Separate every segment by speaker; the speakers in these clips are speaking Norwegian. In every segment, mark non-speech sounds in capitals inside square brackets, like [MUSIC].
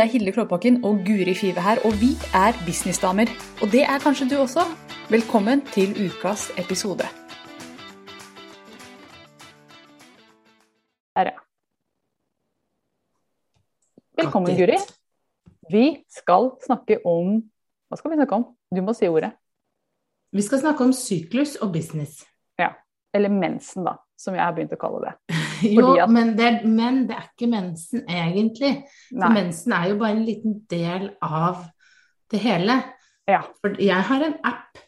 Speaker 1: Det er Hilde Klåbakken og Guri Five her, og vi er businessdamer. Og det er kanskje du også. Velkommen til ukas episode.
Speaker 2: Der, ja. Velkommen, Guri. Vi skal snakke om Hva skal vi snakke om? Du må si ordet.
Speaker 3: Vi skal snakke om syklus og business.
Speaker 2: Ja. Eller mensen, da, som jeg har begynt å kalle det. [LAUGHS] [LAUGHS]
Speaker 3: Jo,
Speaker 2: at-
Speaker 3: men, det, men det er ikke mensen egentlig. For mensen er jo bare en liten del av det hele.
Speaker 2: Ja.
Speaker 3: For jeg har en app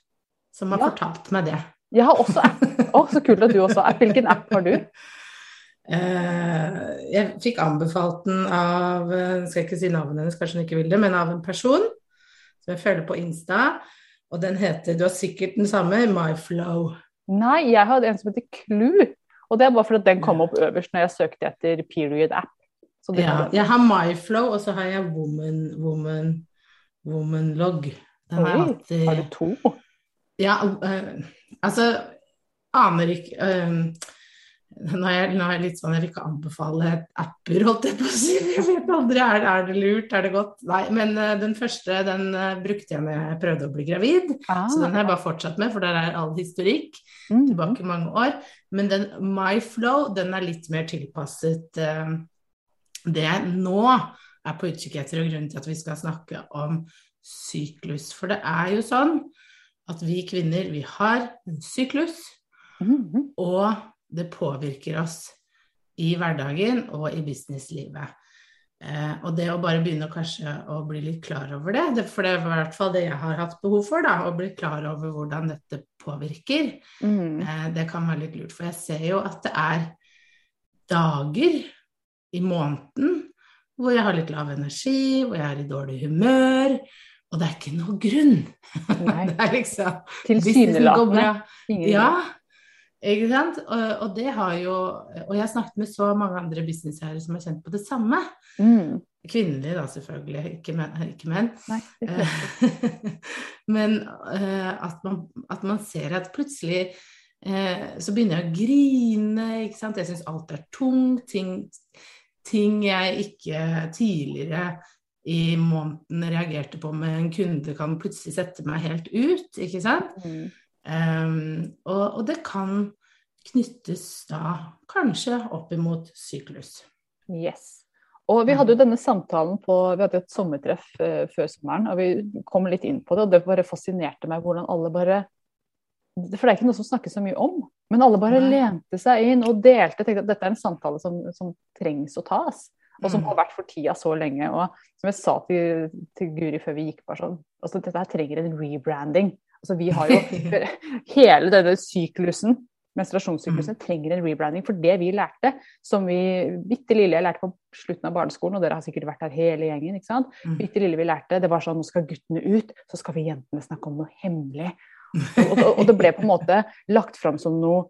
Speaker 3: som har
Speaker 2: Ja.
Speaker 3: fortalt meg det.
Speaker 2: Jeg har også app. [LAUGHS] Å, så kult at du også har app. Hvilken app har du?
Speaker 3: Uh, jeg fikk anbefalt den av eh, skal jeg ikke si navnet hennes, kanskje hun ikke vil det, men av en person som jeg følger på Insta. Og den heter, du har sikkert den samme, MyFlow.
Speaker 2: Nei, jeg hadde en som heter Clue. Og det er bare fordi den kom opp øverst når jeg søkte etter period app.
Speaker 3: Ja, jeg har MyFlow, og så har jeg Woman, Woman, Womanlog. Den har jeg
Speaker 2: Oi,
Speaker 3: hatt
Speaker 2: Har du to?
Speaker 3: Ja, øh, altså Aner ikke øh, nå, er jeg, nå er jeg litt sånn Jeg vil ikke anbefale apper, holdt jeg på å si. [LAUGHS] Jeg vet aldri. Er, er det lurt? Er det godt? Nei. Men uh, den første den uh, brukte jeg når jeg prøvde å bli gravid.
Speaker 2: Ah,
Speaker 3: Så den har jeg bare fortsatt med, for der er all historikk
Speaker 2: mm.
Speaker 3: tilbake mange år. Men den MyFlow, den er litt mer tilpasset uh, det jeg nå er på utkikk etter, og grunnen til at vi skal snakke om syklus. For det er jo sånn at vi kvinner, vi har en syklus,
Speaker 2: Mhm.
Speaker 3: og det påvirker oss i hverdagen og i businesslivet. Eh, og det å bare begynne kanskje å bli litt klar over det, det, for det er i hvert fall det jeg har hatt behov for, da, å bli klar over hvordan dette påvirker,
Speaker 2: mm.
Speaker 3: eh, det kan være litt lurt. For jeg ser jo at det er dager i måneden hvor jeg har litt lav energi, hvor jeg er i dårlig humør, og det er ikke noe grunn. [LAUGHS]
Speaker 2: Nei.
Speaker 3: det er liksom
Speaker 2: Tilsynelatende.
Speaker 3: Ja, ikke sant? Og, og det har jo Og jeg har snakket med så mange andre businessherrer som har kjent på det samme.
Speaker 2: Mm.
Speaker 3: Kvinnelige da, selvfølgelig, ikke menn. Ikke menn.
Speaker 2: Nei, ikke. [LAUGHS]
Speaker 3: Men eh, at, man, at man ser at plutselig eh, så begynner jeg å grine, ikke sant. Jeg syns alt er tungt. Ting, ting jeg ikke tidligere i måneden reagerte på med en kunde, kan plutselig sette meg helt ut, ikke sant.
Speaker 2: Mm.
Speaker 3: Um, og, og det kan knyttes da kanskje opp imot syklus.
Speaker 2: Yes. Og vi hadde jo denne samtalen på Vi hadde et sommertreff uh, før sommeren, og vi kom litt inn på det, og det bare fascinerte meg hvordan alle bare For det er ikke noe som snakkes så mye om, men alle bare
Speaker 3: Nei.
Speaker 2: lente seg inn og delte. tenkte at dette er en samtale som, som trengs å tas, og som
Speaker 3: Mm.
Speaker 2: har vært for tida så lenge. Og som jeg sa til, til Guri før vi gikk bare sånn altså Dette her trenger en rebranding. Altså vi har jo [LAUGHS] Hele denne syklusen menstruasjonssyklusen trenger en rebranding. For det vi lærte, som vi bitte lille jeg lærte på slutten av barneskolen, og dere har sikkert vært her hele gjengen, ikke sant.
Speaker 3: Mm.
Speaker 2: Bitte lille vi lærte, det var sånn nå skal guttene ut, så skal vi jentene snakke om noe hemmelig. [LAUGHS] Og, og, og det ble på en måte lagt fram som noe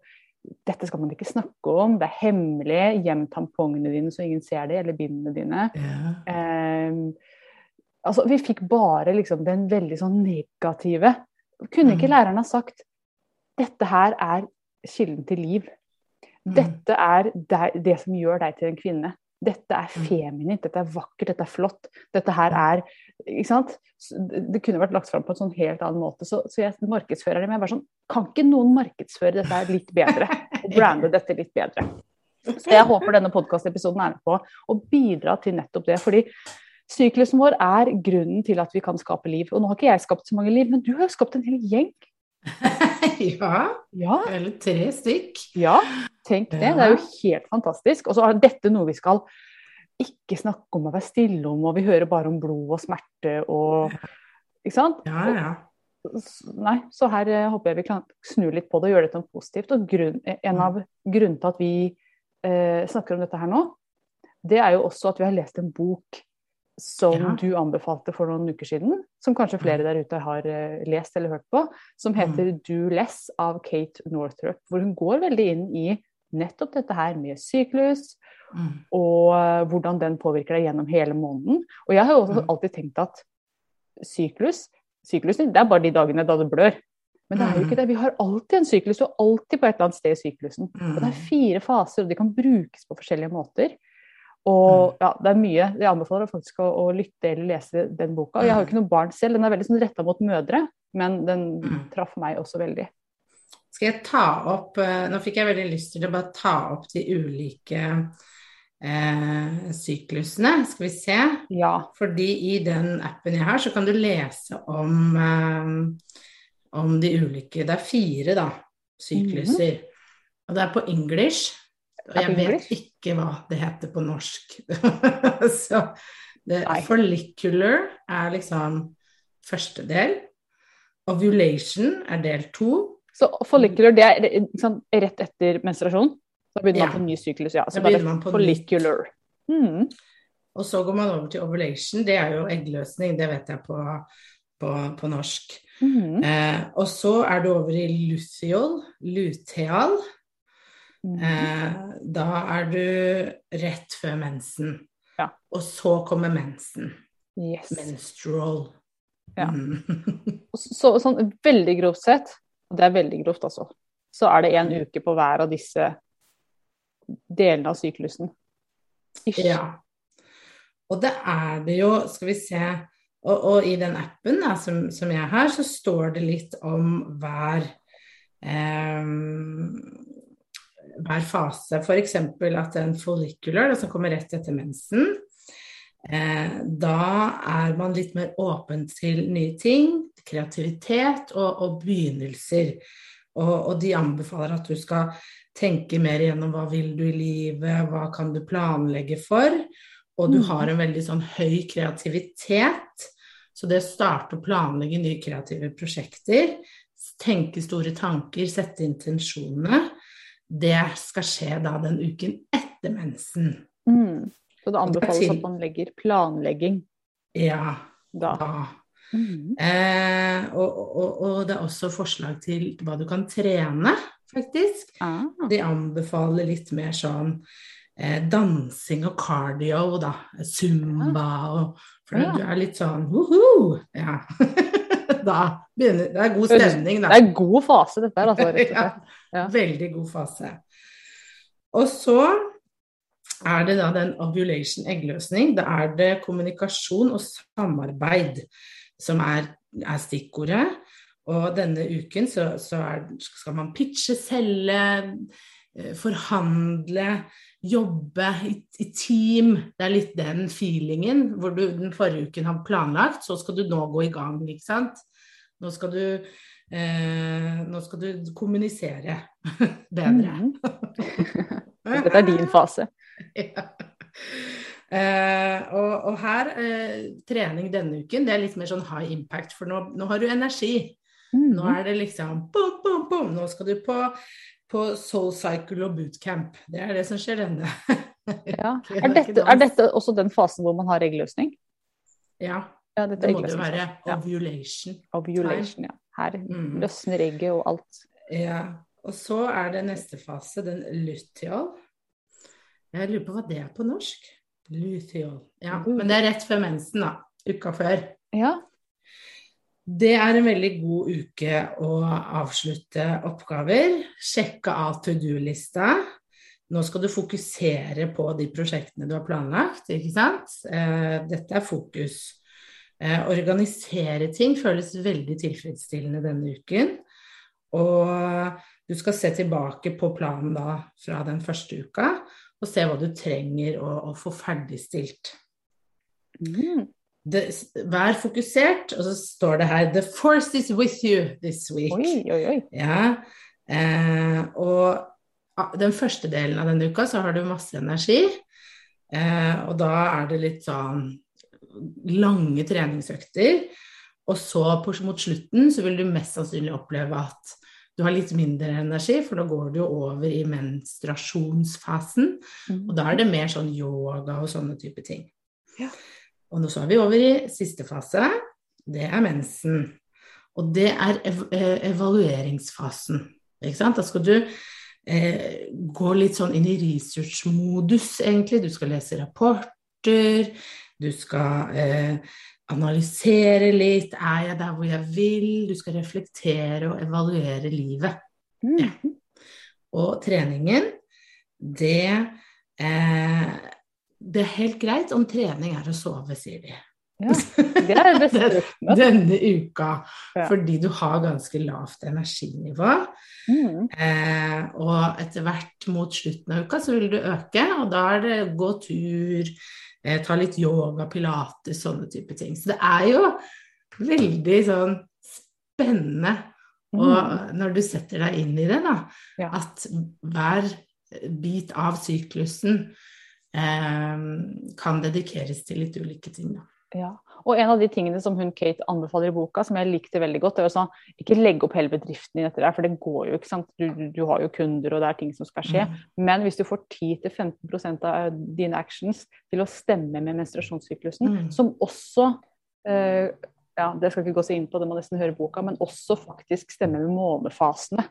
Speaker 2: dette skal man ikke snakke om, det er hemmelig. Gjem tampongene dine så ingen ser det, eller bindene dine.
Speaker 3: Yeah.
Speaker 2: Um, altså, vi fikk bare liksom den veldig sånn negative. Kunne ikke
Speaker 3: Mm.
Speaker 2: læreren ha sagt dette her er kilden til liv.
Speaker 3: Mm.
Speaker 2: Dette er det, som gjør deg til en kvinne. Dette er
Speaker 3: Mm.
Speaker 2: feminint, dette er vakkert, dette er flott. Dette her er Ikke sant? Det det kunne vært lagt fram på en sånn helt annen måte. Så, så jeg markedsfører det, men jeg bare sånn Kan ikke noen markedsføre dette her litt bedre? Og brande dette litt bedre? [LAUGHS] Så jeg håper denne podkastepisoden er med på å bidra til nettopp det. Fordi syklusen vår er grunnen til at vi kan skape liv. Og nå har ikke jeg skapt så mange liv, men du har jo skapt en hel gjeng. [LAUGHS]
Speaker 3: ja,
Speaker 2: Ja,
Speaker 3: eller tre stykk.
Speaker 2: ja. Tenk det. Det er jo helt fantastisk. Og så er dette noe vi skal ikke snakke om og være stille om, og vi hører bare om blod og smerte og Ikke sant?
Speaker 3: Ja, ja.
Speaker 2: Nei, så her eh, håper jeg vi kan snu litt på det og gjøre dette positivt. Og grunn, en av grunnene til at vi eh, snakker om dette her nå, det er jo også at vi har lest en bok som
Speaker 3: Ja.
Speaker 2: du anbefalte for noen uker siden, som kanskje flere der ute har eh, lest eller hørt på, som heter 'Do Less' av Kate Northrup, hvor hun går veldig inn i nettopp dette her med syklus,
Speaker 3: Mm.
Speaker 2: og eh, hvordan den påvirker deg gjennom hele måneden. Og jeg har jo også
Speaker 3: Mm.
Speaker 2: alltid tenkt at syklus Syklusen, det er bare de dagene da det blør. Men det er jo
Speaker 3: Mm.
Speaker 2: ikke det. Vi har alltid en syklus, er alltid på et eller annet sted i syklusen. Og det er
Speaker 3: Mm.
Speaker 2: fire faser, og de kan brukes på forskjellige måter. Og ja, det er mye. Jeg anbefaler faktisk å, å lytte eller lese den boka. Jeg har jo ikke noe barn selv, den er veldig sånn retta mot mødre, men den
Speaker 3: Mm.
Speaker 2: traff meg også veldig.
Speaker 3: Skal jeg ta opp eh, Nå fikk jeg veldig lyst til å bare ta opp de ulike eh, syklusene. Skal vi se.
Speaker 2: Ja.
Speaker 3: Fordi i den appen jeg har, så kan du lese om, eh, om de ulike Det er fire, da, sykluser. Og det er på English. Og jeg vet ikke hva det heter på norsk. [LAUGHS] så det, follicular er liksom første del. Ovulation er del to.
Speaker 2: Så follicular, det er liksom, rett etter menstruasjon? Da begynner
Speaker 3: Ja.
Speaker 2: man på ny syklus, ja. Så
Speaker 3: Da
Speaker 2: er
Speaker 3: begynner man på
Speaker 2: follicular. Mm.
Speaker 3: Og så går man over til ovulation. Det er jo eggløsning, det vet jeg på, på, på norsk.
Speaker 2: Mm.
Speaker 3: Eh, og så er du over i luthiol, luteal.
Speaker 2: Mm.
Speaker 3: Eh, da er du rett før mensen.
Speaker 2: Ja.
Speaker 3: Og så kommer mensen.
Speaker 2: Yes.
Speaker 3: Menstrual.
Speaker 2: Ja.
Speaker 3: Mm. [LAUGHS]
Speaker 2: Så, sånn veldig grovt sett, og det er veldig grovt altså, så er det en uke på hver av disse delene av syklusen. Ish.
Speaker 3: Ja. Og det er det jo, skal vi se Og, og i den appen da, som, som jeg har, så står det litt om hver eh, hver fase. F.eks. at en follicular, som kommer rett etter mensen, eh, da er man litt mer åpen til nye ting, kreativitet og, og begynnelser. Og, og de anbefaler at du skal tenke mer igjennom hva vil du i livet, hva kan du planlegge for. Og du
Speaker 2: Mm.
Speaker 3: har en veldig sånn høy kreativitet. Så det å starte å planlegge nye kreative prosjekter, tenke store tanker, sette intensjonene, det skal skje da den uken etter mensen.
Speaker 2: Mm. Så det anbefales at man legger planlegging
Speaker 3: Ja,
Speaker 2: da.
Speaker 3: da.
Speaker 2: Mm.
Speaker 3: Eh, og, og, og det er også forslag til hva du kan trene, faktisk.
Speaker 2: Ah.
Speaker 3: De anbefaler litt mer sånn eh, dansing og cardio, da. Zumba og For
Speaker 2: Ja.
Speaker 3: du er litt sånn woho! Ja. [LAUGHS] [LAUGHS] da begynner Det er god stemning, da.
Speaker 2: Det er god fase, dette her, altså. Rett og slett. [LAUGHS] Ja.
Speaker 3: veldig god fase. Og så er det da den ovulation eggløsning. Da er det kommunikasjon og samarbeid som er, er stikkordet. Og denne uken så, så er, skal man pitche, selge, eh, forhandle, jobbe i, i team. Det er litt den feelingen hvor du den forrige uken har planlagt, så skal du nå gå i gang, ikke sant. Nå skal du, eh, nå skal du kommunisere [LAUGHS] bedre.
Speaker 2: Mhm. [LAUGHS] Dette er din fase. [LAUGHS]
Speaker 3: Ja. Eh, og, og her, eh, trening denne uken, det er litt mer sånn high impact, for nå, nå har du energi. Nå
Speaker 2: Mhm.
Speaker 3: er det liksom boom, boom, boom. Nå skal du på, på soul cycle og bootcamp. Det er det som skjer denne. [LAUGHS]
Speaker 2: Ja. Er, dette, er dette også den fasen hvor man har eggløsning?
Speaker 3: Ja,
Speaker 2: Ja,
Speaker 3: det må det være.
Speaker 2: Ovulation. Ja.
Speaker 3: Ovulation.
Speaker 2: Ovulation, ja. Her
Speaker 3: Mm.
Speaker 2: løsner egget og alt.
Speaker 3: Ja. Og så er det neste fase, den luteal. Jeg lurer på hva det er på norsk. Luteal. Ja, men det er rett før mensen, da. Uka før.
Speaker 2: Ja.
Speaker 3: Det er en veldig god uke å avslutte oppgaver. Sjekke av to do-lista. Nå skal du fokusere på de prosjektene du har planlagt, ikke sant. Eh, dette er fokus. Eh, organisere ting føles veldig tilfredsstillende denne uken. Og du skal se tilbake på planen da fra den første uka, og se hva du trenger å, å få ferdigstilt
Speaker 2: Mm.
Speaker 3: Det, vær fokusert, og så står det her 'The force is with you this week'.
Speaker 2: Oi, oi, oi.
Speaker 3: Ja, eh, og ah, den første delen av denne uka så har du masse energi, eh, og da er det litt sånn lange treningsøkter. Og så på, mot slutten så vil du mest sannsynlig oppleve at du har litt mindre energi, for da går du jo over i menstruasjonsfasen.
Speaker 2: Mm.
Speaker 3: Og da er det mer sånn yoga og sånne type ting.
Speaker 2: Ja.
Speaker 3: Og nå så er vi over i siste fase. Det er mensen. Og det er ev eh, evalueringsfasen. Da skal du eh, gå litt sånn inn i research-modus, egentlig. Du skal lese rapporter. Du skal eh, analysere litt. Er jeg der hvor jeg vil? Du skal reflektere og evaluere livet.
Speaker 2: Mm.
Speaker 3: Og treningen, det eh, det er helt greit om trening er å sove, sier de.
Speaker 2: Ja, det er beste. [LAUGHS]
Speaker 3: Denne uka.
Speaker 2: Ja.
Speaker 3: Fordi du har ganske lavt energinivå.
Speaker 2: Mm.
Speaker 3: Eh, og etter hvert mot slutten av uka så vil du øke, og da er det gå tur, eh, ta litt yoga, pilates, sånne type ting. Så det er jo veldig sånn spennende og når du setter deg inn i det, da,
Speaker 2: Mm. Ja.
Speaker 3: at hver bit av syklusen kan dedikeres til litt ulike ting. Da.
Speaker 2: Ja. Og en av de tingene som hun Kate anbefaler i boka, som jeg likte veldig godt, det å sånn ikke legge opp hele bedriften din etter deg, for det går jo ikke, sant. Du, du, du har jo kunder, og det er ting som skal skje.
Speaker 3: Mm.
Speaker 2: Men hvis du får 10-15% av dine actions til å stemme med menstruasjonssyklusen,
Speaker 3: Mm.
Speaker 2: som også eh, ja, det skal ikke gå så inn på, det må nesten høre boka, men også faktisk stemme med månefasene.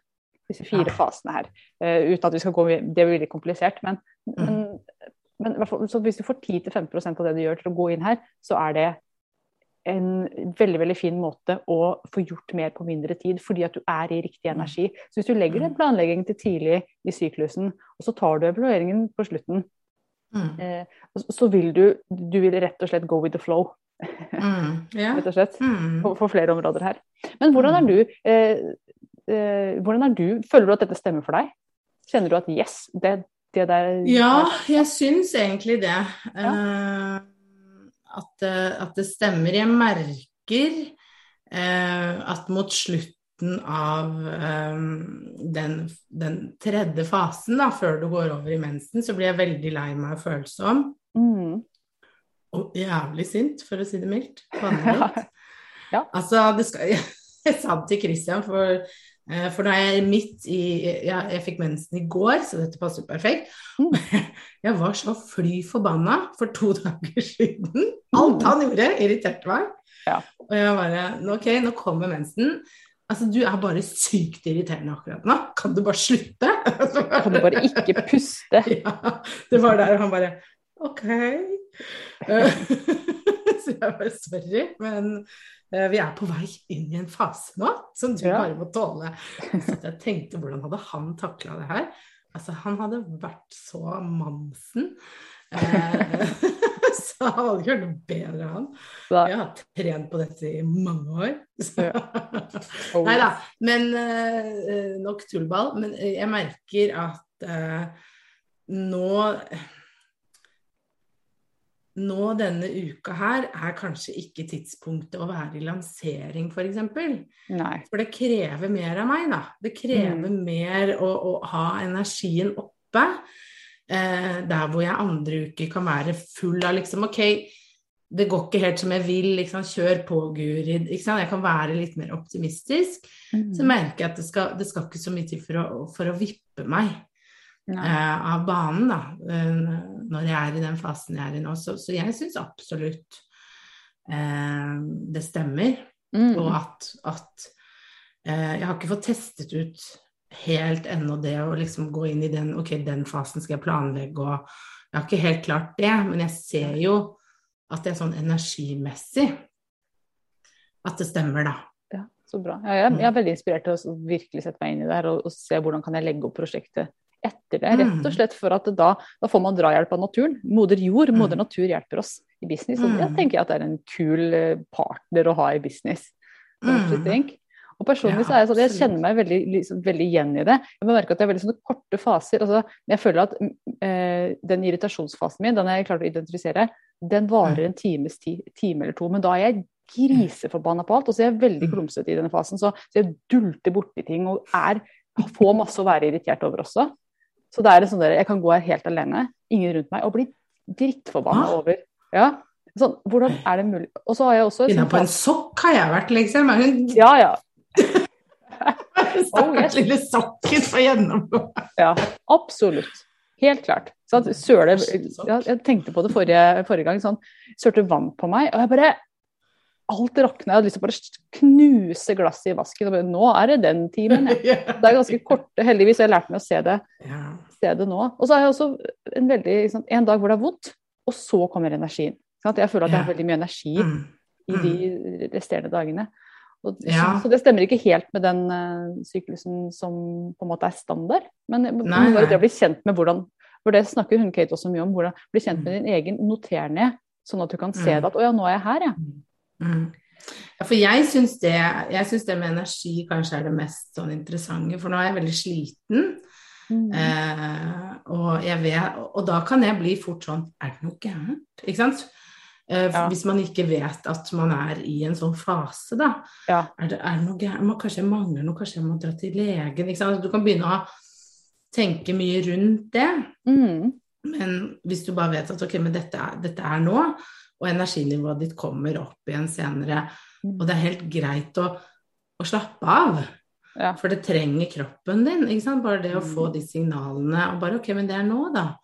Speaker 2: Disse fire
Speaker 3: Ja.
Speaker 2: fasene her. Uh, uten at vi skal gå Det blir litt komplisert, men,
Speaker 3: Mm.
Speaker 2: men, men hvis du får 10-15% av det du gjør til å gå inn her, så er det en veldig veldig fin måte å få gjort mer på mindre tid, fordi at du er i riktig
Speaker 3: Mm.
Speaker 2: energi. Så hvis du legger en planlegging til tidlig i syklusen, og så tar du evalueringen på slutten,
Speaker 3: Mm.
Speaker 2: eh, så- så vil du, du vil rett og slett go with the flow,
Speaker 3: Mm. Yeah. [LAUGHS]
Speaker 2: rett og slett.
Speaker 3: Mm.
Speaker 2: På, på flere områder her. Men hvordan er du, eh, eh, hvordan er du Føler du at dette stemmer for deg? Kjenner du at yes, det, det der
Speaker 3: Ja, jeg syns egentlig det. Eh, at, eh, at det stemmer. Jeg merker uh, at mot slutten av eh, den, den tredje fasen, da, før du går over i mensen, så blir jeg veldig lei meg og følsom.
Speaker 2: Mm.
Speaker 3: Og jævlig sint, for å si det mildt. [LAUGHS] Banne.
Speaker 2: Ja.
Speaker 3: Altså, det skal, [LAUGHS] jeg, sa det til Christian, for, for da er jeg midt i ja, Jeg fikk mensen i går, så dette passer perfekt.
Speaker 2: Mm. [LAUGHS]
Speaker 3: Jeg var så fly forbanna for to [LAUGHS] dager siden. Alt han gjorde, irriterte meg.
Speaker 2: Ja.
Speaker 3: Og jeg bare Ok, nå kommer mensen. Altså, du er bare sykt irriterende akkurat nå. Kan du bare slutte?
Speaker 2: Kan du bare ikke puste? [LAUGHS]
Speaker 3: Ja, det var der han bare Ok. Eh, Så jeg bare sorry, men eh, vi er på vei inn i en fase nå som du
Speaker 2: Ja.
Speaker 3: bare må tåle. Så jeg tenkte, hvordan hadde han takla det her? Altså, han hadde vært så mamsen. Eh, [LAUGHS] så han hadde ikke hørt bedre, han.
Speaker 2: Da,
Speaker 3: Jeg har trent på dette i mange år.
Speaker 2: Oh. [LAUGHS]
Speaker 3: Nei da, men eh, nok tullball. Men eh, jeg merker at eh, nå Nå denne uka her er kanskje ikke tidspunktet å være i lansering, f.eks. For, eksempel.
Speaker 2: Nei.
Speaker 3: for det krever mer av meg, da. Det krever
Speaker 2: Mm.
Speaker 3: mer å, å ha energien oppe. Eh, der hvor jeg andre uker kan være full av liksom OK, det går ikke helt som jeg vil, liksom, kjør på, Guri. Jeg kan være litt mer optimistisk. Så
Speaker 2: Mm.
Speaker 3: merker jeg at det skal, det skal ikke så mye til for å, for å vippe meg Eh, av banen, da. eh, når jeg er i den fasen jeg er i nå. Så, så jeg syns absolutt eh, det stemmer.
Speaker 2: Mm.
Speaker 3: Og at, at eh, Jeg har ikke fått testet ut helt ennå det å liksom gå inn i den Ok, den fasen skal jeg planlegge, og Jeg har ikke helt klart det, men jeg ser jo at det er sånn energimessig at det stemmer, da.
Speaker 2: Ja, så bra. Ja, jeg, jeg er veldig inspirert til å virkelig sette meg inn i det her og, og se hvordan kan jeg legge opp prosjektet etter det. Rett
Speaker 3: Mm.
Speaker 2: og slett for at da, da får man drahjelp av naturen. Moder jord,
Speaker 3: Mm.
Speaker 2: moder natur hjelper oss i business. Og det
Speaker 3: Mm.
Speaker 2: tenker jeg at det er en kul eh, partner å ha i business.
Speaker 3: Mm.
Speaker 2: think? Og personlig så er jeg sånn, jeg kjenner meg veldig, liksom, veldig igjen i det. Jeg må merke at det er veldig sånne korte faser. Altså, jeg føler at eh, den irritasjonsfasen min, den har jeg klart å identifisere, den varer en times tid, time eller to. Men da er jeg griseforbanna på alt, og så er jeg veldig
Speaker 3: Mm.
Speaker 2: klumsete i denne fasen. Så, så jeg dulter borti ting og er, får masse å være irritert over også. Så det er sånn der, jeg kan gå her helt alene, ingen rundt meg, og bli drittforbanna
Speaker 3: Ah.
Speaker 2: over. Ja, sånn, hvordan er det mulig? Og så har jeg også
Speaker 3: Inne på en sokk har jeg vært, liksom. Er hun
Speaker 2: Ja, ja. [LAUGHS] Oh,
Speaker 3: stakkars lille sokken får gjennomgå?
Speaker 2: Ja, absolutt. Helt klart. Så søle, jeg tenkte på det forrige, forrige gang. sånn, Sølte vann på meg, og jeg bare Alt rakna. Jeg hadde lyst til å bare knuse glasset i vasken. og bare, Nå er det den timen. [LAUGHS] Det er ganske korte. Heldigvis har jeg lært meg å se det,
Speaker 3: Ja.
Speaker 2: se det nå. Og så har jeg også en veldig liksom, en dag hvor det er vondt, og så kommer energien. Sånn jeg føler at jeg har veldig mye energi
Speaker 3: Mm.
Speaker 2: i de resterende dagene. Og,
Speaker 3: Ja.
Speaker 2: så, så det stemmer ikke helt med den uh, syklusen som på en måte er standard. Men jeg
Speaker 3: Nei, nei.
Speaker 2: det å bli kjent med hvordan For det snakker hun Kate også mye om, hvordan bli kjent med din egen, noter ned, sånn at du kan se
Speaker 3: Mm.
Speaker 2: det at å ja, nå er jeg her, ja.
Speaker 3: Mm. Ja, for jeg syns det, det med energi kanskje er det mest sånn interessante, for nå er jeg veldig sliten.
Speaker 2: Mm.
Speaker 3: Eh, og, jeg vet, og da kan jeg bli fort sånn Er det noe gærent? Ikke sant? Eh,
Speaker 2: Ja.
Speaker 3: Hvis man ikke vet at man er i en sånn fase, da.
Speaker 2: Ja.
Speaker 3: Er det, er det noe gærent? Man, Kanskje jeg mangler noe? Kanskje jeg må dra til legen? Ikke sant? Du kan begynne å tenke mye rundt det.
Speaker 2: Mm.
Speaker 3: Men hvis du bare vet at ok, men dette er, dette er nå, og energinivået ditt kommer opp igjen senere,
Speaker 2: Mm.
Speaker 3: og det er helt greit å, å slappe av.
Speaker 2: Ja.
Speaker 3: For det trenger kroppen din. Bare det å
Speaker 2: Mm.
Speaker 3: få de signalene, og bare ok, men det er nå, da.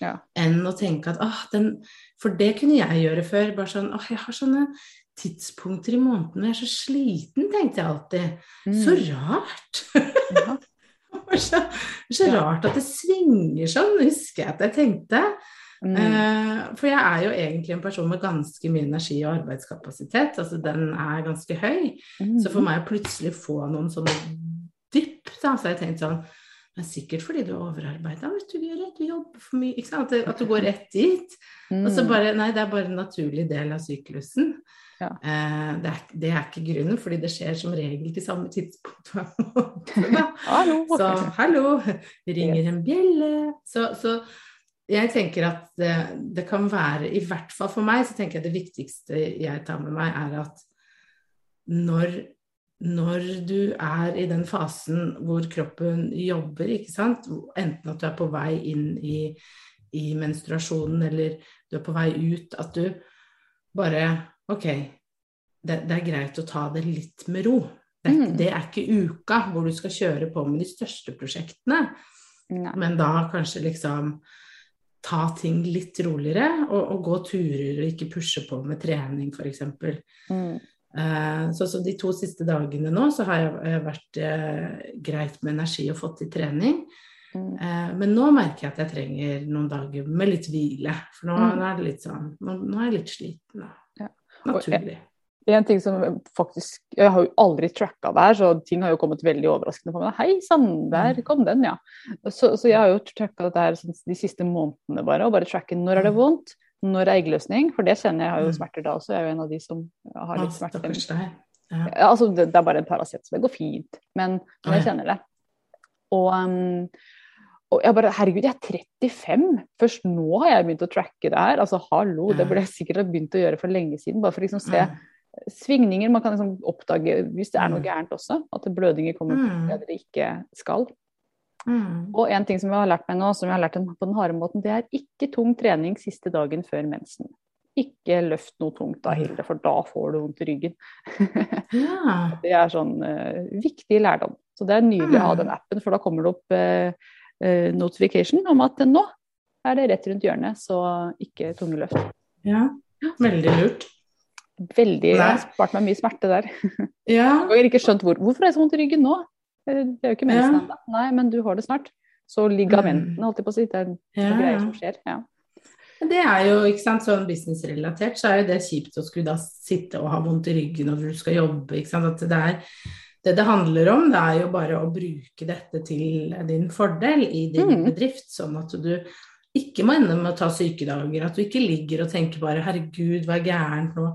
Speaker 2: Ja.
Speaker 3: Enn å tenke at åh, den For det kunne jeg gjøre før. Bare sånn åh, jeg har sånne tidspunkter i måneden jeg er så sliten, tenkte jeg alltid. Så
Speaker 2: Mm.
Speaker 3: rart!
Speaker 2: Ja. [LAUGHS]
Speaker 3: Så, så rart at det svinger sånn, husker jeg at jeg tenkte.
Speaker 2: Mm.
Speaker 3: Eh, for jeg er jo egentlig en person med ganske mye energi og arbeidskapasitet. Altså den er ganske høy.
Speaker 2: Mm.
Speaker 3: Så for meg å plutselig få noen sånne dypp, da, så har jeg tenkt sånn det er sikkert fordi du er overarbeida, vet du. Du jobber for mye. Ikke sant? At, at du går rett dit.
Speaker 2: Mm.
Speaker 3: Og så bare Nei, det er bare en naturlig del av syklusen.
Speaker 2: Ja.
Speaker 3: Eh, det, er, det er ikke grunnen, fordi det skjer som regel til samme tidspunkt hver måned.
Speaker 2: Hallo! [LAUGHS]
Speaker 3: Så hallo, [LAUGHS] ringer en bjelle. Så, så jeg tenker at det, det kan være, i hvert fall for meg, så tenker jeg det viktigste jeg tar med meg, er at når, når du er i den fasen hvor kroppen jobber, ikke sant, enten at du er på vei inn i, i menstruasjonen eller du er på vei ut, at du bare Ok, det, det er greit å ta det litt med ro. Det,
Speaker 2: Mm.
Speaker 3: det er ikke uka hvor du skal kjøre på med de største prosjektene,
Speaker 2: Nei.
Speaker 3: men da kanskje liksom ta ting litt roligere og, og gå turer og ikke pushe på med trening, f.eks.
Speaker 2: Mm.
Speaker 3: Eh, så, så de to siste dagene nå så har jeg, jeg vært eh, greit med energi og fått til trening.
Speaker 2: Mm.
Speaker 3: Eh, men nå merker jeg at jeg trenger noen dager med litt hvile. For nå,
Speaker 2: Mm.
Speaker 3: nå er det litt sånn Nå, nå er jeg litt sliten. da.
Speaker 2: Ja.
Speaker 3: Naturlig.
Speaker 2: En ting som faktisk Jeg har jo aldri tracka det her, så ting har jo kommet veldig overraskende på meg. Hei sann, der
Speaker 3: Mm.
Speaker 2: kom den, ja. Så, så jeg har jo tracka dette her sånn de siste månedene bare, og bare tracke når er det
Speaker 3: Mm.
Speaker 2: vondt, når er eggløsning, for det kjenner jeg har jo
Speaker 3: Mm.
Speaker 2: smerter da også. Jeg er jo en av de som har litt smerter.
Speaker 3: Ja.
Speaker 2: Altså, det, det er bare en Paracet, så det går fint. Men, men jeg kjenner det. Og, um, og jeg bare Herregud, jeg er 35! Først nå har jeg begynt å tracke det her. Altså hallo, det burde jeg sikkert ha begynt å gjøre for lenge siden. Bare for liksom å se
Speaker 3: Mm.
Speaker 2: Svingninger. Man kan liksom oppdage hvis det er noe
Speaker 3: Mm.
Speaker 2: gærent også. At blødninger kommer
Speaker 3: Mm.
Speaker 2: der det ikke skal.
Speaker 3: Mm.
Speaker 2: Og en ting som jeg har lært meg nå, som jeg har lært på den harde måten, det er ikke tung trening siste dagen før mensen. Ikke løft noe tungt da, Hilde, for da får du vondt i ryggen.
Speaker 3: Ja. [LAUGHS]
Speaker 2: Det er sånn uh, viktig lærdom. Så det er nydelig å ha
Speaker 3: Mm.
Speaker 2: den appen, for da kommer det opp uh, eh, notification om at nå er det rett rundt hjørnet, så ikke tunge løft.
Speaker 3: ja. Veldig lurt.
Speaker 2: Veldig, jeg har spart meg mye smerte der. [LAUGHS]
Speaker 3: Ja.
Speaker 2: Jeg har ikke skjønt hvor, hvorfor er jeg så vondt i ryggen nå? Det er jo ikke mensen
Speaker 3: Ja.
Speaker 2: ennå. Nei, men du har det snart. Så ligamentene, holdt jeg på å si, det er
Speaker 3: Ja, greier
Speaker 2: som skjer. Ja.
Speaker 3: Det er jo, ikke sant, sånn businessrelatert, så er jo det kjipt å skulle da sitte og ha vondt i ryggen når du skal jobbe, ikke sant. At det er det det handler om, det er jo bare å bruke dette til din fordel i din
Speaker 2: Mm.
Speaker 3: bedrift, sånn at du ikke må ende med å ta sykedager, at du ikke ligger og tenker bare 'herregud, hva er gærent nå',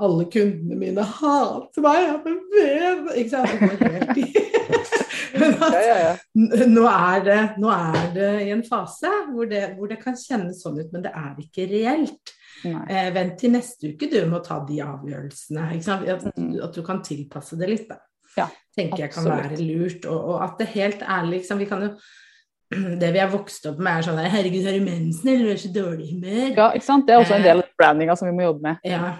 Speaker 3: alle kundene mine hater meg, jeg er vev Ikke sant. Det går helt i [LAUGHS] Men at
Speaker 2: Ja, ja, ja.
Speaker 3: Nå er, det, nå er det i en fase hvor det, hvor det kan kjennes sånn ut, men det er ikke reelt. Eh, vent til neste uke du med å ta de avgjørelsene. At,
Speaker 2: Mm.
Speaker 3: at du kan tilpasse det litt. Da.
Speaker 2: Ja,
Speaker 3: tenker jeg kan være lurt. Og, og at det helt ærlig liksom, vi kan jo, [CLEARS THROAT] Det vi er vokst opp med, er sånn der, 'Herregud, har du mensen, eller du er så dårlig humør?'
Speaker 2: Ja, ikke sant? Det er også en del av brandinga som vi må jobbe med.
Speaker 3: Ja,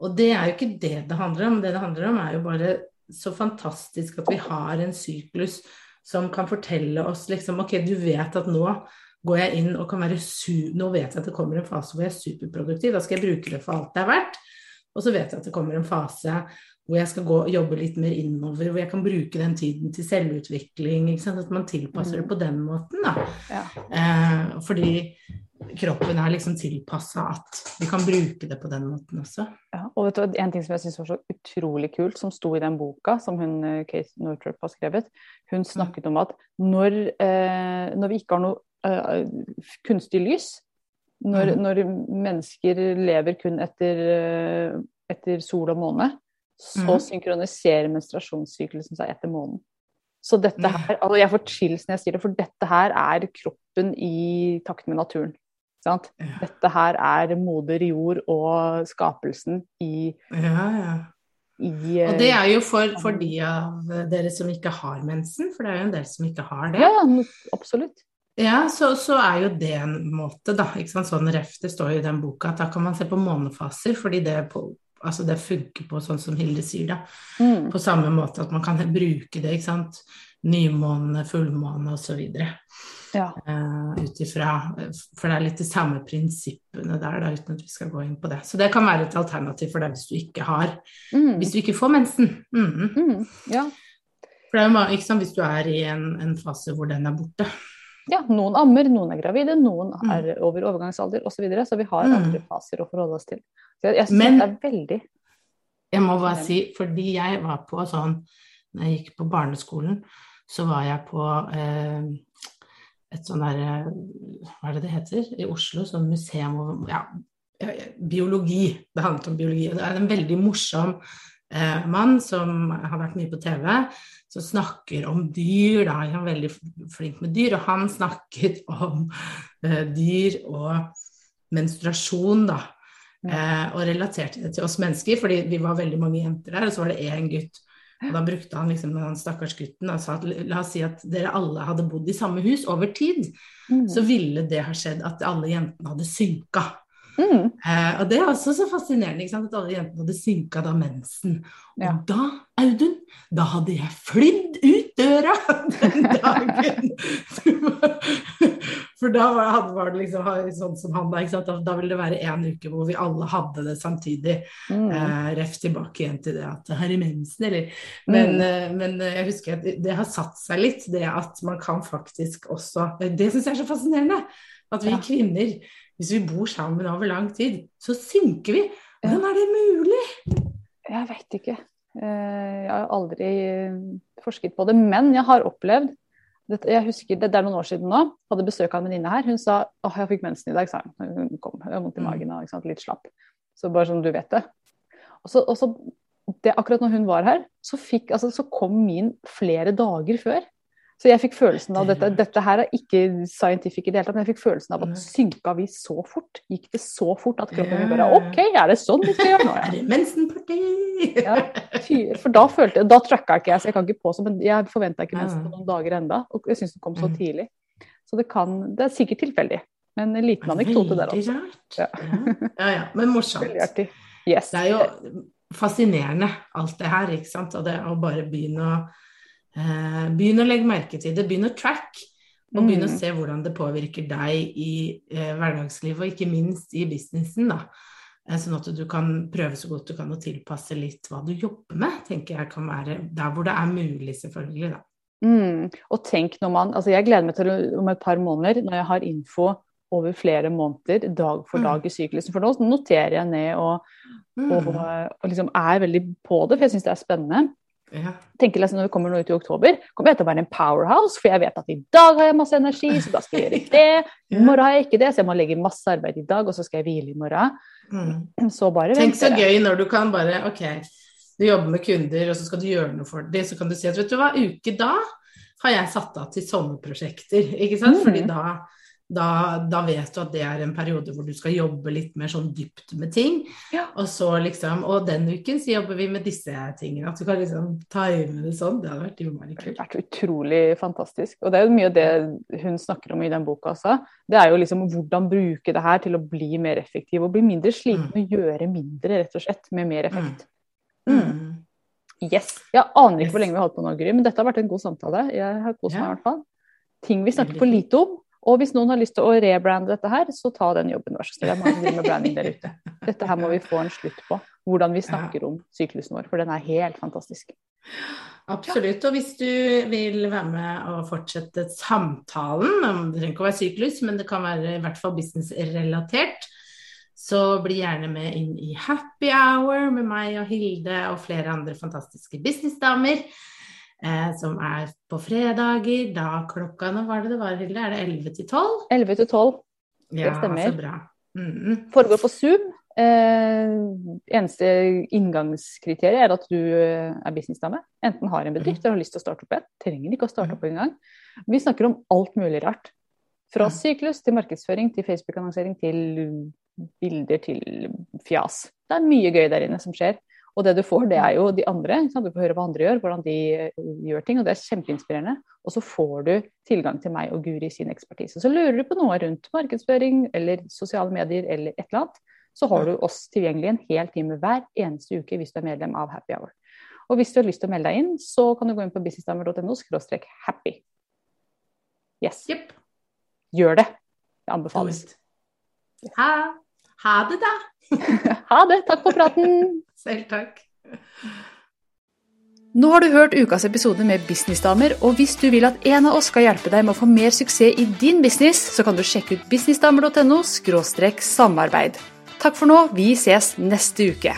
Speaker 3: og det er jo ikke det det handler om. Det det handler om, er jo bare så fantastisk at vi har en syklus som kan fortelle oss liksom Ok, du vet at nå går jeg inn og kan være su... Nå vet jeg at det kommer en fase hvor jeg er superproduktiv, da skal jeg bruke det for alt det er verdt. Og så vet jeg at det kommer en fase hvor jeg skal gå og jobbe litt mer innover, hvor jeg kan bruke den tiden til selvutvikling. At man tilpasser det på den måten, da.
Speaker 2: Ja.
Speaker 3: Eh, fordi kroppen er liksom tilpassa at vi kan bruke det på den måten også.
Speaker 2: Ja, og vet du, En ting som jeg syns var så utrolig kult, som sto i den boka som hun, eh, Kate Northrop har skrevet, hun snakket om at når, eh, når vi ikke har noe eh, kunstig lys. Når,
Speaker 3: Mhm.
Speaker 2: når mennesker lever kun etter, uh, etter sol og måne, så
Speaker 3: Mhm.
Speaker 2: synkroniserer menstruasjonssyklusen seg etter månen. Så dette her, altså Jeg får chills når jeg sier det, for dette her er kroppen i takt med naturen. Sant?
Speaker 3: Ja,
Speaker 2: Dette her er moder jord og skapelsen i,
Speaker 3: ja. ja.
Speaker 2: i
Speaker 3: Og det er jo for, for de av dere som ikke har mensen, for det er jo en del som ikke har det.
Speaker 2: Ja, absolutt.
Speaker 3: Ja, så, så er jo det en måte, da. Sånn ref, det står jo i den boka at da kan man se på månefaser, fordi det, på, altså det funker på sånn som Hilde sier, da.
Speaker 2: Mm.
Speaker 3: På samme måte at man kan bruke det, ikke sant. Nymåne, fullmåne osv.
Speaker 2: Ja.
Speaker 3: Uh, ut ifra For det er litt de samme prinsippene der, da, uten at vi skal gå inn på det. Så det kan være et alternativ for deg hvis du ikke har
Speaker 2: Mm.
Speaker 3: Hvis du ikke får mensen. Mm.
Speaker 2: Mm. Ja.
Speaker 3: For det er jo ikke sant, hvis du er i en, en fase hvor den er borte.
Speaker 2: Ja. Noen ammer, noen er gravide, noen
Speaker 3: Mm.
Speaker 2: er over overgangsalder osv. Så, videre, så vi har
Speaker 3: Mm.
Speaker 2: andre faser å forholde oss til. Så jeg, jeg synes
Speaker 3: Men-
Speaker 2: det er veldig
Speaker 3: Jeg må bare si, fordi jeg var på sånn Når jeg gikk på barneskolen, så var jeg på eh, et sånn derre Hva er det det heter? I Oslo, sånn museum over Ja, eh, biologi. Det handlet om biologi. og Det er en veldig morsom eh, mann som har vært mye på TV, som snakker om dyr. Da. Han er veldig flink med dyr, og han [LAUGHS] snakket om eh, dyr og menstruasjon, da. Eh, og relaterte det til oss mennesker, fordi vi var veldig mange jenter der, og så var det én gutt. Og da brukte han liksom den stakkars gutten og sa at la oss si at dere alle hadde bodd i samme hus over tid,
Speaker 2: mm.
Speaker 3: så ville det ha skjedd at alle jentene hadde synka.
Speaker 2: Mm.
Speaker 3: Eh, og det er også så fascinerende at alle jentene hadde synka da mensen. Og
Speaker 2: Ja.
Speaker 3: da, Audun, da hadde jeg flydd ut døra [LAUGHS] den dagen! [LAUGHS] For da var, var det liksom sånn som han da? Da, da ville det være én uke hvor vi alle hadde det samtidig.
Speaker 2: Mm.
Speaker 3: Eh, ref tilbake igjen til det at det her er mensen, eller Men,
Speaker 2: Mm.
Speaker 3: eh, men eh, jeg husker at det- det har satt seg litt, det at man kan faktisk også Det syns jeg er så fascinerende. At vi
Speaker 2: Ja.
Speaker 3: kvinner, hvis vi bor sammen over lang tid, så synker vi. Hvordan er det mulig?
Speaker 2: Jeg vet ikke. Eh, Jeg har aldri eh, forsket på det, men jeg har opplevd Jeg husker, det, er noen år siden nå. Hadde besøk av en venninne her. Hun sa åh, jeg fikk mensen i dag, sa hun. Hun kom, jeg har vondt i
Speaker 3: Mm.
Speaker 2: magen og litt slapp. Så bare sånn, du vet det. Og så, og så det, akkurat når hun var her, så, fikk, altså, så kom min flere dager før. Så jeg fikk følelsen av dette, dette her er ikke scientific i det hele tatt, men jeg fikk følelsen av at synka vi så fort? Gikk det så fort at kroppen min bare OK, er det sånn vi skal gjøre nå? Ja? [LAUGHS]
Speaker 3: Er det mensenparti?
Speaker 2: Ja, for da følte jeg, da tracka ikke jeg, så jeg kan ikke påstå, men jeg forventa ikke mensen på noen dager enda, og jeg syns den kom så
Speaker 3: Mm.
Speaker 2: tidlig. Så det kan, det er sikkert tilfeldig, men en liten anekdote der også. Ja.
Speaker 3: ja, ja. Men morsomt.
Speaker 2: Yes.
Speaker 3: Det er jo fascinerende alt det her, ikke sant. Og det å bare begynne å, eh, begynne å legge merke til det, begynn å track. Og begynn å
Speaker 2: Mm.
Speaker 3: se hvordan det påvirker deg i eh, hverdagslivet, og ikke minst i businessen. da. Eh, Sånn at du kan prøve så godt du kan å tilpasse litt hva du jobber med, tenker jeg kan være der hvor det er mulig, selvfølgelig. da.
Speaker 2: Mm. Og tenk når man Altså, jeg gleder meg til om et par måneder, når jeg har info over flere måneder, dag for
Speaker 3: Mm.
Speaker 2: dag i syklusen. For nå noterer jeg ned og,
Speaker 3: og,
Speaker 2: og, og liksom er veldig på det, for jeg syns det er spennende.
Speaker 3: Ja.
Speaker 2: tenker liksom når vi kommer nå ut i oktober, kommer jeg til å være en powerhouse, for jeg vet at i dag har jeg masse energi, så da skal jeg gjøre [LAUGHS] det. I morgen har jeg ikke det, så jeg må legge masse arbeid i dag, og så skal jeg hvile i morgen.
Speaker 3: Mm.
Speaker 2: Så bare
Speaker 3: Tenk så gøy når du kan bare Ok, du jobber med kunder, og så skal du gjøre noe for dem. Så kan du si at vet du hva, uke da har jeg satt av til sånne prosjekter. Ikke sant?
Speaker 2: Mm.
Speaker 3: Fordi da, da, da vet du at det er en periode hvor du skal jobbe litt mer sånn dypt med ting.
Speaker 2: Ja.
Speaker 3: Og så liksom Og den uken så jobber vi med disse tingene. At du kan liksom time det sånn. Det hadde vært innmari
Speaker 2: Det har vært utrolig fantastisk. Og det er jo mye av det hun snakker om i den boka også. Det er jo liksom hvordan bruke det her til å bli mer effektiv og bli mindre sliten og gjøre mindre, rett og slett, med mer effekt.
Speaker 3: Mm.
Speaker 2: Yes. Jeg aner ikke
Speaker 3: Yes.
Speaker 2: hvor lenge vi har holdt på nå, Gry, men dette har vært en god samtale. Jeg har kost meg i hvert fall. Ting vi snakker for lite om. Og hvis noen har lyst til å rebrande dette her, så ta den jobben, vær så snill. Det er mange driver med branding der ute. Dette her må vi få en slutt på. Hvordan vi snakker om syklusen vår, for den er helt fantastisk.
Speaker 3: Absolutt. Og hvis du vil være med og fortsette samtalen, det trenger ikke å være syklus, men det kan være i hvert fall businessrelatert, så bli gjerne med inn i Happy Hour med meg og Hilde og flere andre fantastiske businessdamer. Eh, som er på fredager. Da klokka Nå var det det var, Hilde? Er det 11 til 12?
Speaker 2: 11 til 12. Det
Speaker 3: Ja,
Speaker 2: stemmer.
Speaker 3: så bra. Mm.
Speaker 2: Foregår på Zoom. Eh, eneste inngangskriteriet er at du eh, er businessdame. Enten har en bedrift eller har lyst til å starte opp en. Trenger ikke å starte opp engang. Vi snakker om alt mulig rart. Fra
Speaker 3: Ja.
Speaker 2: syklus til markedsføring til Facebook-annonsering til bilder til fjas. Det er mye gøy der inne som skjer. Og det du får, det er jo de andre. Du får høre hva andre gjør, hvordan de eh, gjør ting. Og det er kjempeinspirerende. Og så får du tilgang til meg og Guri sin ekspertise. Så lurer du på noe rundt markedsføring eller sosiale medier eller et eller annet, så har du oss tilgjengelig en hel time hver eneste uke hvis du er medlem av Happy Hour. Og hvis du har lyst til å melde deg inn, så kan du gå inn på businessdamer.no happy. Yes.
Speaker 3: Yep.
Speaker 2: Gjør det. Det anbefales.
Speaker 3: Ha, ha det, da. [LAUGHS]
Speaker 2: Ha det. Takk for praten.
Speaker 3: Selv takk.
Speaker 1: Nå har du hørt ukas episode med Businessdamer, og hvis du vil at en av oss skal hjelpe deg med å få mer suksess i din business, så kan du sjekke ut businessdamer.no samarbeid. Takk for nå, vi ses neste uke.